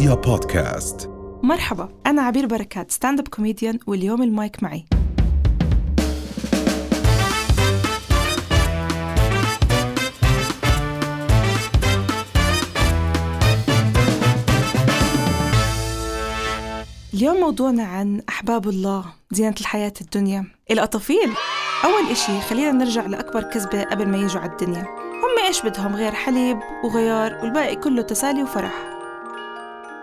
رؤيا بودكاست. مرحبا أنا عبير بركات stand-up comedian واليوم المايك معي. اليوم موضوعنا عن أحباب الله زينة الحياة الدنيا. الأطافيل أول إشي خلينا نرجع لأكبر كذبة قبل ما يجوا على الدنيا. هم إيش بدهم؟ غير حليب وغيار والباقي كله تسالي وفرح.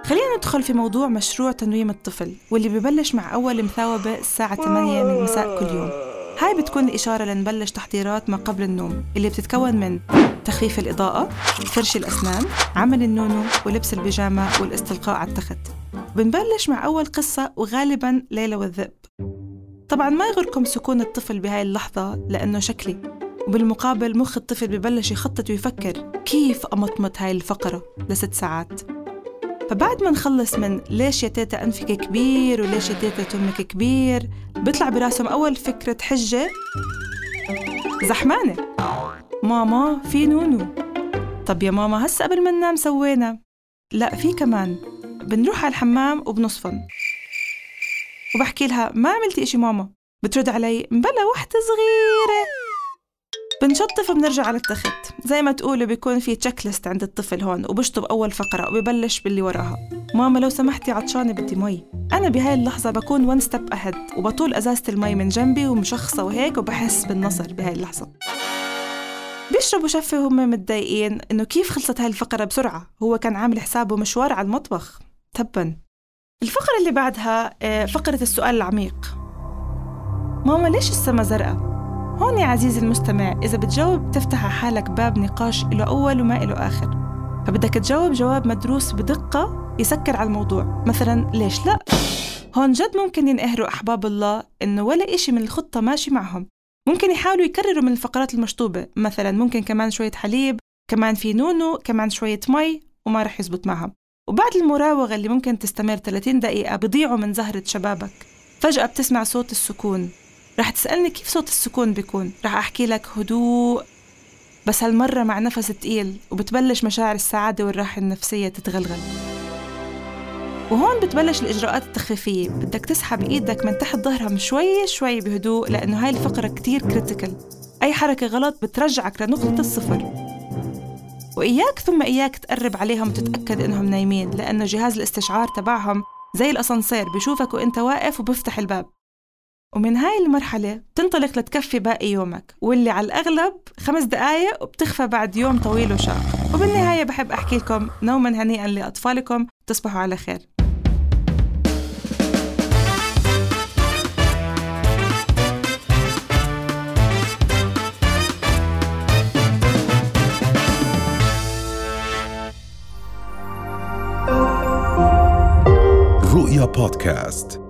خلينا ندخل في موضوع مشروع تنويم الطفل واللي ببلش مع أول مثاوبة الساعة 8 من مساء كل يوم. هاي بتكون الإشارة لنبلش تحضيرات ما قبل النوم اللي بتتكون من تخفيف الإضاءة فرش الأسنان عمل النونو ولبس البيجامة والاستلقاء على التخت. بنبلش مع أول قصة وغالبا ليلى والذئب. طبعا ما يغركم سكون الطفل بهاي اللحظة لأنه شكلي وبالمقابل مخ الطفل ببلش يخطط ويفكر كيف أمطمط هاي الفقرة لست ساعات. فبعد ما نخلص من ليش يا تيتا أنفك كبير وليش يا تيتا تمك كبير بيطلع براسهم أول فكرة حجة زحمانة. ماما في نونو. طب يا ماما هسا قبل ما ننام سوينا. لا في كمان. بنروح على الحمام وبنصفن. وبحكي لها ما عملتي إشي ماما؟ بترد علي مبلا وحدة صغيرة. بنشطف وبنرجع على التخت. زي ما تقولوا بيكون في checklist عند الطفل هون وبشطب أول فقرة وببلش باللي وراها. ماما لو سمحتي عطشانة بدي مي. أنا بهاي اللحظة بكون one step ahead وبطول أزازة المي من جنبي ومشخصة وهيك وبحس بالنصر بهاي اللحظة. بيشربوا شفة وهم متضايقين إنه كيف خلصت هاي الفقرة بسرعة؟ هو كان عامل حسابه مشوار على المطبخ. تبا. الفقرة اللي بعدها آه، فقرة السؤال العميق. ماما ليش السما زرقاء؟ هون يا عزيزي المستمع إذا بتجاوب تفتح على حالك باب نقاش له أول وما له آخر. فبدك تجاوب جواب مدروس بدقة يسكر على الموضوع. مثلا ليش لا؟ هون جد ممكن ينقهروا أحباب الله إنه ولا إشي من الخطة ماشي معهم. ممكن يحاولوا يكرروا من الفقرات المشطوبة. مثلا ممكن كمان شوية حليب كمان في نونو كمان شوية مي وما رح يزبط معهم. وبعد المراوغة اللي ممكن تستمر 30 دقيقة بضيعوا من زهرة شبابك. فجأة بتسمع صوت السكون. رح تسألني كيف صوت السكون بيكون؟ رح أحكي لك هدوء بس هالمرة مع نفس تقيل وبتبلش مشاعر السعادة والراحة النفسية تتغلغل. وهون بتبلش الإجراءات التخفيفية. بدك تسحب إيدك من تحت ظهرهم شوي شوي بهدوء لأنه هاي الفقرة كتير critical أي حركة غلط بترجعك لنقطة الصفر. وإياك ثم إياك تقرب عليهم وتتأكد إنهم نايمين لأنه جهاز الاستشعار تبعهم زي الأسانسير بشوفك وإنت واقف وبفتح الباب. ومن هاي المرحلة بتنطلق لتكفي باقي يومك واللي على الأغلب خمس دقايق وبتخفى بعد يوم طويل وشاق. وبالنهاية بحب أحكي لكم نوما هنيئا لأطفالكم تصبحوا على خير. رؤيا بودكاست.